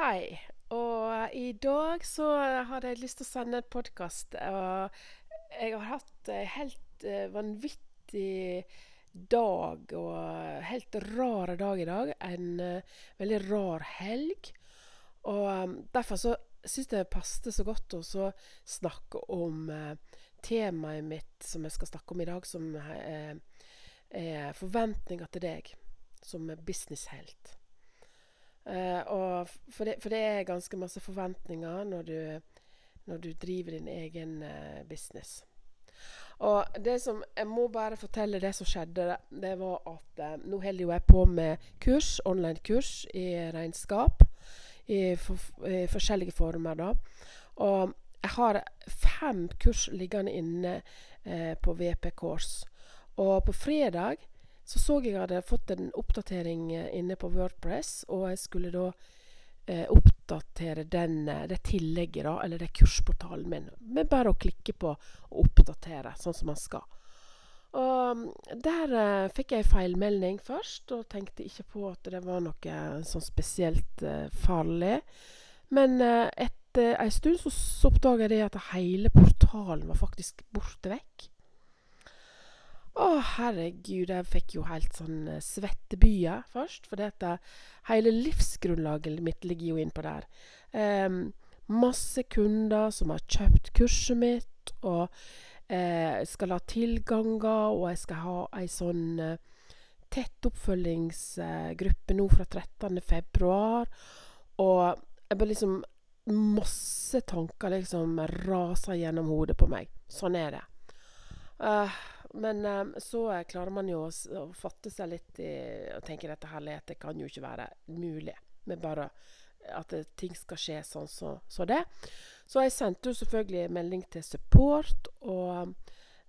Hei. Og i dag så hadde jeg lyst til å sende en podkast. Og jeg har hatt en helt eh, vanvittig dag og helt rar dag i dag. En eh, veldig rar helg. Og um, derfor så syns jeg det passet så godt å snakke om eh, temaet mitt som jeg skal snakke om i dag, som er forventninger til deg som businesshelt. Og for det, for det er ganske masse forventninger når du, når du driver din egen uh, business. Og det som Jeg må bare fortelle det som skjedde. Det var at uh, nå holder jeg på med kurs, online-kurs i regnskap. I, for, I forskjellige former, da. Og jeg har fem kurs liggende inne på VP-kurs, Og på fredag så så jeg hadde fått en oppdatering eh, inne på Wordpress, og jeg skulle da eh, oppdatere den, eh, det tillegget, da, eller det kursportalen min. Med bare å klikke på oppdatere, sånn som man skal. Og mm, der eh, fikk jeg feilmelding først, og tenkte ikke på at det var noe sånn spesielt eh, farlig. Men eh, etter ei stund så, så oppdaga jeg at hele portalen var faktisk borte vekk. Å, herregud, jeg fikk jo helt sånn eh, svettebyer først. For dette, hele livsgrunnlaget mitt ligger jo innpå der. Em, masse kunder som har kjøpt kurset mitt, og eh, skal ha tilganger, og jeg skal ha ei sånn eh, tett oppfølgingsgruppe nå fra 13. februar. Og jeg bare liksom Masse tanker liksom raser gjennom hodet på meg. Sånn er det. Eh, men eh, så eh, klarer man jo å, fatte seg litt i og tenke dette herlighet, det kan jo ikke være mulig. Med bare at det, ting skal skje sånn så, så det. Så jeg sendte jo selvfølgelig melding til support, og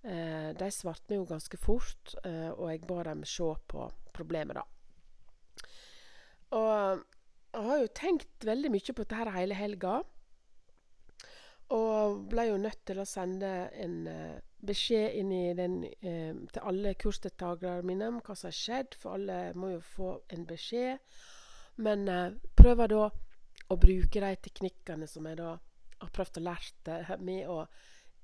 eh, de svarte meg jo ganske fort. Eh, og jeg ba dem se på problemet, da. Og jeg har jo tenkt veldig mye på dette hele helga. Og ble jo nødt til å sende en eh, beskjed inn i den, eh, til alle kursdeltakerne mine om hva som har skjedd, for alle må jo få en beskjed. Men eh, prøver da å bruke de teknikkene som jeg da har prøvd å lære med å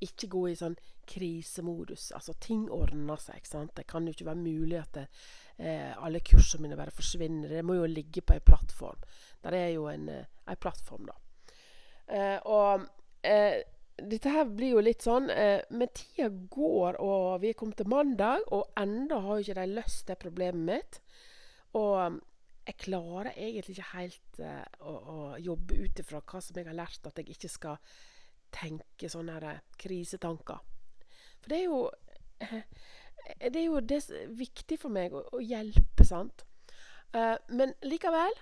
ikke gå i sånn krisemodus. Altså ting ordner seg. ikke sant? Det kan jo ikke være mulig at det, eh, alle kursene mine bare forsvinner. Det må jo ligge på ei plattform. Der er jo en, eh, ei plattform, da. Eh, og eh, dette her blir jo litt sånn eh, Men tida går, og vi er kommet til mandag, og enda har jo ikke de løst det problemet mitt. Og um, jeg klarer egentlig ikke helt eh, å, å jobbe ut ifra hva som jeg har lært, at jeg ikke skal tenke sånne her, eh, krisetanker. For det er jo eh, Det er jo det er viktig for meg, å, å hjelpe, sant. Eh, men likevel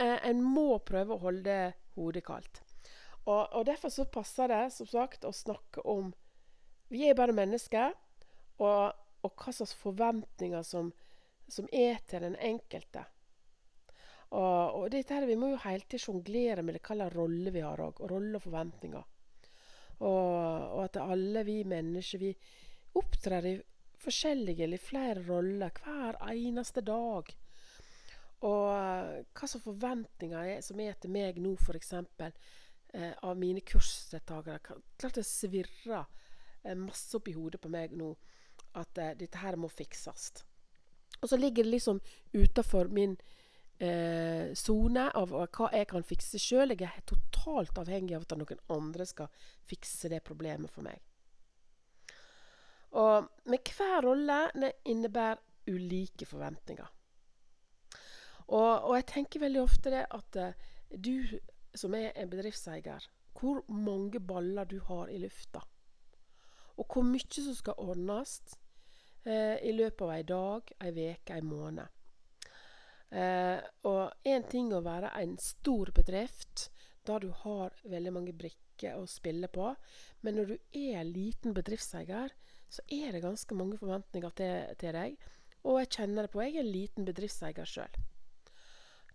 eh, En må prøve å holde hodet kaldt. Og, og derfor så passer det, som sagt, å snakke om Vi er bare mennesker, og, og hva slags forventninger som, som er til den enkelte. Og, og dette her, Vi må jo hele tiden sjonglere med det hva rolle vi har òg. Rolle og forventninger. Og, og at alle vi mennesker vi opptrer i forskjellige eller flere roller hver eneste dag. Og hva slags forventninger er, som er til meg nå, f.eks. Eh, av mine kursdeltakere. Klart det svirrer eh, masse i hodet på meg nå at eh, dette her må fikses. Og så ligger det liksom utafor min sone av hva jeg kan fikse sjøl. Jeg er totalt avhengig av at noen andre skal fikse det problemet for meg. Og med hver rolle det innebærer ulike forventninger. Og, og jeg tenker veldig ofte det at eh, du som er en bedriftseier, hvor mange baller du har i lufta. Og hvor mye som skal ordnes eh, i løpet av en dag, en uke, en måned. Eh, og én ting å være en stor bedrift, da du har veldig mange brikker å spille på. Men når du er en liten bedriftseier, så er det ganske mange forventninger til, til deg. Og jeg kjenner det på. Jeg er en liten bedriftseier sjøl.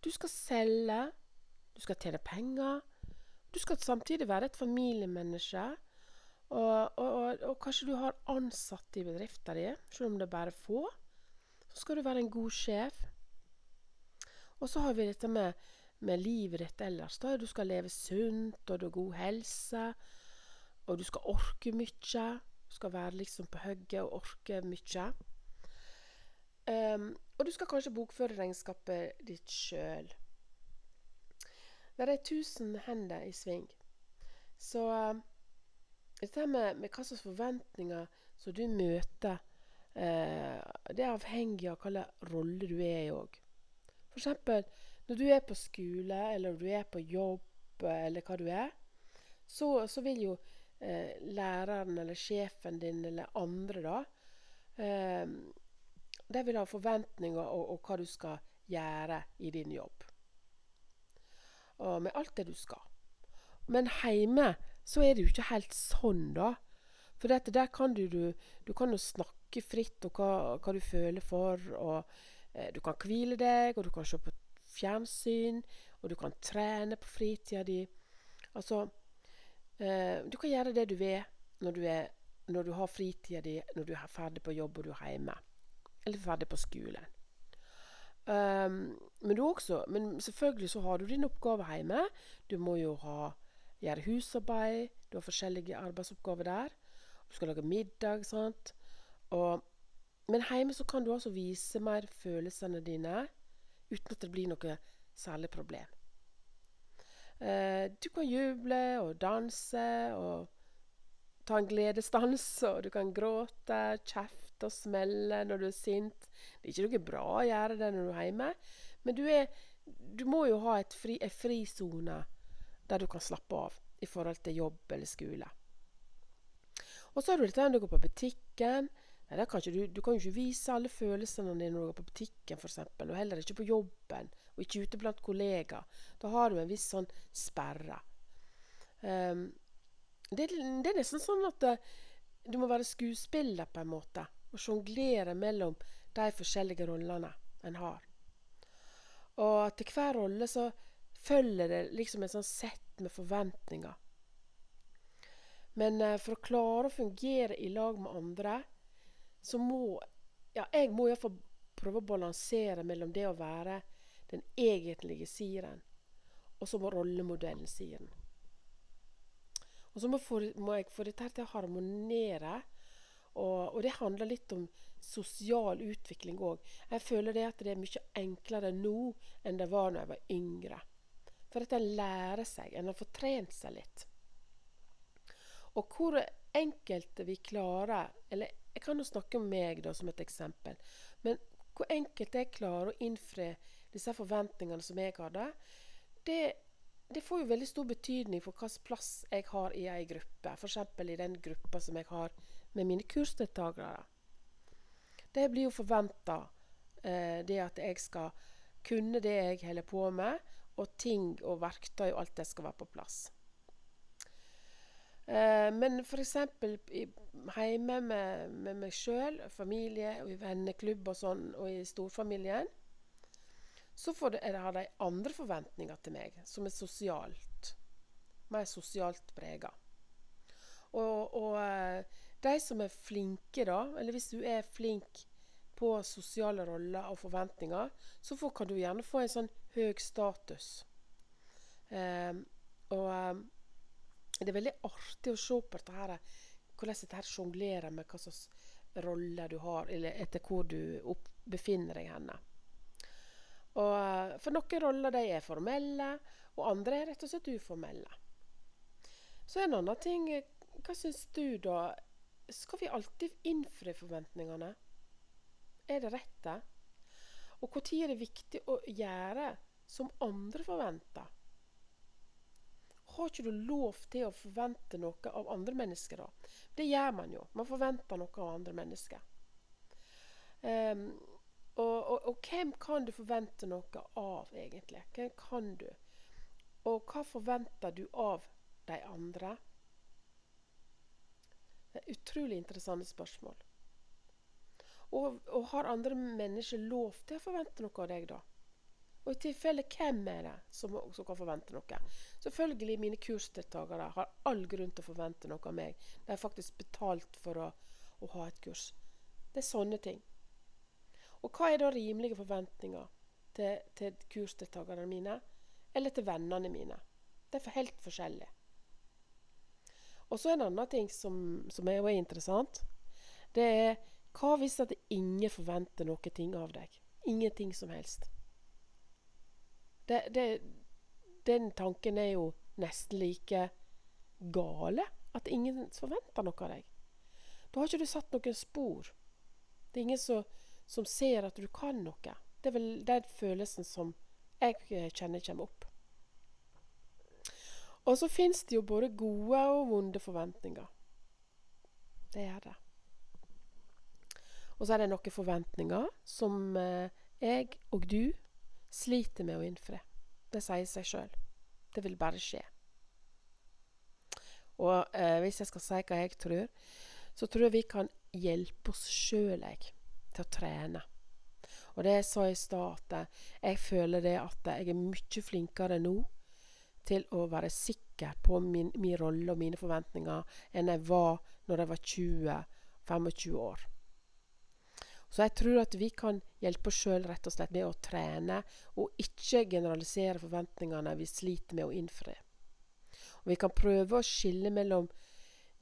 Du skal selge, du skal tjene penger. Du skal samtidig være et familiemenneske. Og, og, og, og kanskje du har ansatte i bedriften din, selv om det er bare få. Så skal du være en god sjef. Og så har vi dette med, med livet ditt ellers. Da du skal leve sunt, og du har god helse, og du skal orke mye. Du skal være liksom på hugget og orke mye. Um, og du skal kanskje bokføre regnskapet ditt sjøl. Det er tusen hender i sving. Så um, dette med, med hva slags forventninger som du møter, eh, det er avhengig av hvilken rolle du er i òg. F.eks. når du er på skole, eller du er på jobb, eller hva du er, så, så vil jo eh, læreren eller sjefen din eller andre da eh, De vil ha forventninger og, og hva du skal gjøre i din jobb. Og med alt det du skal. Men hjemme så er det jo ikke helt sånn, da. For dette, der kan du, du, du kan jo snakke fritt om hva, hva, du føler for. og eh, Du kan hvile deg, og du kan se på fjernsyn. Og du kan trene på fritida di. Altså eh, Du kan gjøre det du vil når du, er, når du har fritida di, når du er ferdig på jobb og du er hjemme. Eller ferdig på skolen. Um, men, også, men selvfølgelig så har du din oppgave hjemme. Du må jo ha, gjøre husarbeid. Du har forskjellige arbeidsoppgaver der. Du skal lage middag. sant? Og, men hjemme så kan du også vise mer følelsene dine uten at det blir noe særlig problem. Uh, du kan juble og danse og ta en gledesdans, og du kan gråte, kjefte og smelle når du er sint. Det er ikke noe bra å gjøre det når du er hjemme, men du, er, du må jo ha en fri, frisone der du kan slappe av i forhold til jobb eller skole. Og så har du dette når du går på butikken. Nei, kan du, du, kan jo ikke vise alle følelsene dine når du går på butikken f.eks., og heller ikke på jobben, og ikke ute blant kollegaer. Da har du en viss sånn sperre. Um, det, det, er nesten sånn at eh, du må være skuespiller på en måte, og sjonglere mellom de forskjellige rollene en har. Og til hver rolle så følger det liksom et sånt sett med forventninger. Men uh, for å klare å fungere i lag med andre, så må Ja, jeg må iallfall prøve å balansere mellom det å være den egentlige Siren, og så må rollemodellen Siren. Og så må, for, må, jeg få dette til å harmonere. Og, og, det handler litt om sosial utvikling òg. Jeg føler det at det er mye enklere nå enn det var da jeg var yngre. For at en lærer seg. En har fått trent seg litt. Og hvor enkelt vi klarer Eller jeg kan jo snakke om meg da, som et eksempel. Men hvor enkelt jeg klarer å innfri disse forventningene som jeg hadde, det, det får jo veldig stor betydning for hvilken plass jeg har i ei gruppe. F.eks. i den gruppa som jeg har med mine kursdeltakere. Det blir jo forventa eh, det at jeg skal kunne det jeg holder på med, og ting og verktøy og alt det skal være på plass. Eh, men f.eks. hjemme med, med meg sjøl, familie og i venneklubb og sånn, og i storfamilien, så det, har de andre forventninger til meg, som er sosialt. Mer sosialt prega. Og, og eh, de som er flinke, da, eller hvis du er flink på sosiale roller og forventninger, så får, kan du gjerne få en sånn høy status. Um, og um, det er veldig artig å se på dette her, hvordan dette her sjonglerer med hva slags rolle du har, eller etter hvor du opp, befinner deg henne. Og eh, For noen roller de er formelle, og andre er rett og slett uformelle. Så en annen ting Hva syns du, da? Skal vi alltid innfri forventningene? Er det rett, det? Og når er det viktig å gjøre som andre forventer? har ikke du lov til å forvente noe av andre mennesker da? Det gjør man jo. Man forventer noe av andre mennesker. Um, og, og, og, hvem kan du forvente noe av, egentlig? Hvem kan du? Og hva forventer du av de andre? Utrolig interessante spørsmål. Og, og har andre mennesker lov til å forvente noe av deg, da? Og i tilfelle, hvem er det som, som kan forvente noe? Selvfølgelig, mine kursdeltakere har all grunn til å forvente noe av meg. De har faktisk betalt for å, å, ha et kurs. Det er sånne ting. Og hva er da rimelige forventninger til, til kursdeltakerne mine? eller til vennene mine. Det er helt forskjellig. Og så en annen ting som, som er jo interessant. Det er hva hvis at ingen forventer noe ting av deg? Ingenting som helst. Det, det, den tanken er jo nesten like gale. At ingen forventer noe av deg. Da har ikke du satt noen spor. Det er ingen som, som ser at du kan noe. Det er vel den følelsen som jeg kjenner kommer opp. Og så fins det jo både gode og vonde forventninger. Det er det. Og så er det noen forventninger som eh, jeg og du sliter med å innfri. Det sier seg sjøl. Det vil bare skje. Og eh, hvis jeg skal si hva jeg tror, så tror jeg vi kan hjelpe oss sjøl, til å trene. Og det jeg sa i stad, at jeg føler det at jeg er mye flinkere nå til å være sikker på min, min rolle og mine forventninger enn jeg var når jeg var 20-25 år. Så jeg tror at vi kan hjelpe oss sjøl rett og slett med å trene, og ikke generalisere forventningene vi sliter med å innfri. Og vi kan prøve å skille mellom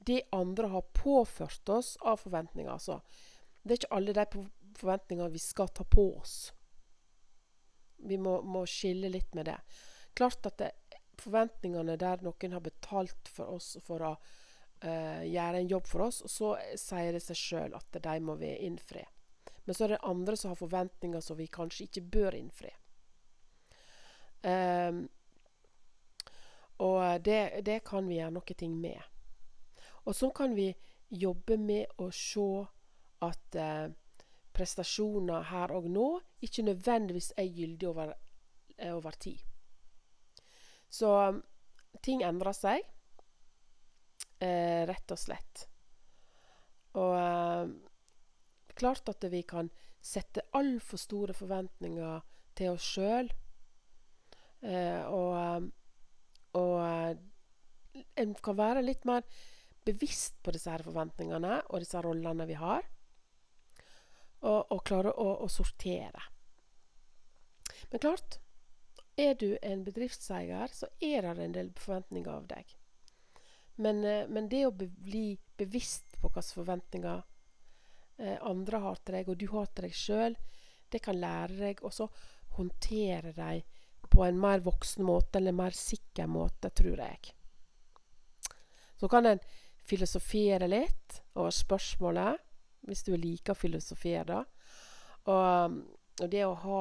det andre har påført oss av forventninger. Altså, det er ikke alle de forventningene vi skal ta på oss. Vi må, må skille litt med det. Klart at det, forventningene der noen har betalt for oss for å uh, gjøre en jobb for oss, og så sier det seg sjøl at de må vi innfri. Men så er det andre som har forventninger som vi kanskje ikke bør innfri. Um, og det, det, kan vi gjøre noe med. Og så kan vi jobbe med å se at eh, prestasjoner her og nå ikke nødvendigvis er gyldige over, eh, over tid. Så ting endrer seg, eh, rett og slett. Og eh, klart at vi kan sette altfor store forventninger til oss sjøl. Eh, og og eh, en kan være litt mer bevisst på disse her forventningene og disse rollene vi har. Og, og klare å, å, sortere. Men klart, er du en bedriftseier, så er det en del forventninger av deg. Men, eh, men det å bli bevisst på hvilke forventninger eh, andre har til deg, og du har til deg sjøl, det kan lære deg å håndtere dem på en mer voksen måte, eller mer sikker måte, tror jeg. Så kan en filosofere litt over spørsmålet, hvis du liker å filosofere. Og, og det å ha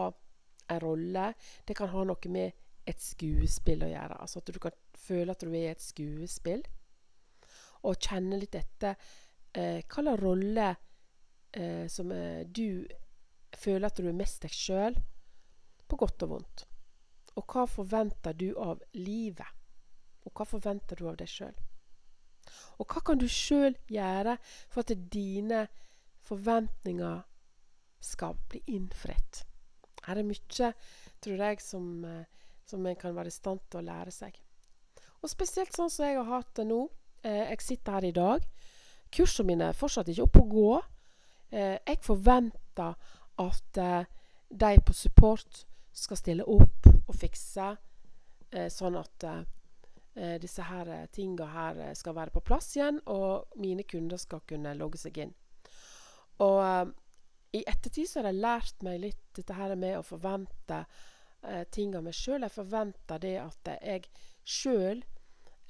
en rolle, det kan ha noe med et skuespill å gjøre. Altså at du kan føle at du er i et skuespill. Og kjenne litt etter eh, hva slags rolle eh, som eh, du føler at du er mest deg sjøl, på godt og vondt. Og hva forventer du av livet? Og hva forventer du av deg sjøl? Og hva kan du sjøl gjøre for at dine forventninger skal bli innfridd? Her er mye, tror jeg, som, eh, som en kan være i stand til å lære seg. Og spesielt sånn som jeg har hatt det nå. Eh, jeg sitter her i dag. Kursene mine er fortsatt ikke oppe å gå. Eh, jeg forventer at eh, de på support skal stille opp og fikse, eh, sånn at eh, disse her tinga her skal være på plass igjen, og mine kunder skal kunne logge seg inn. Og i ettertid så har jeg lært meg litt dette her med å forvente eh, ting av meg sjøl. Jeg forventer det at jeg sjøl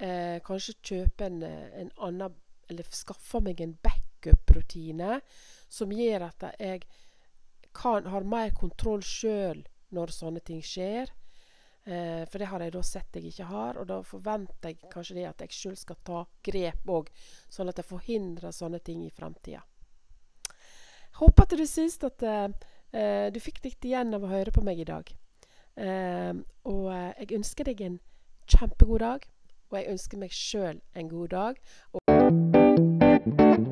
kanskje kjøper en, en annen Eller skaffer meg en backup-rutine som gjør at jeg kan, har mer kontroll sjøl når sånne ting skjer. Eh, for det har jeg da sett jeg ikke har, og da forventer jeg kanskje det at jeg sjøl skal ta grep òg, sånn at jeg forhindrer sånne ting i framtida. Håper at du syns at eh, du fikk litt igjen av å høre på meg i dag. Eh, og eh, jeg ønsker deg en kjempegod dag, og jeg ønsker meg sjøl en god dag. Og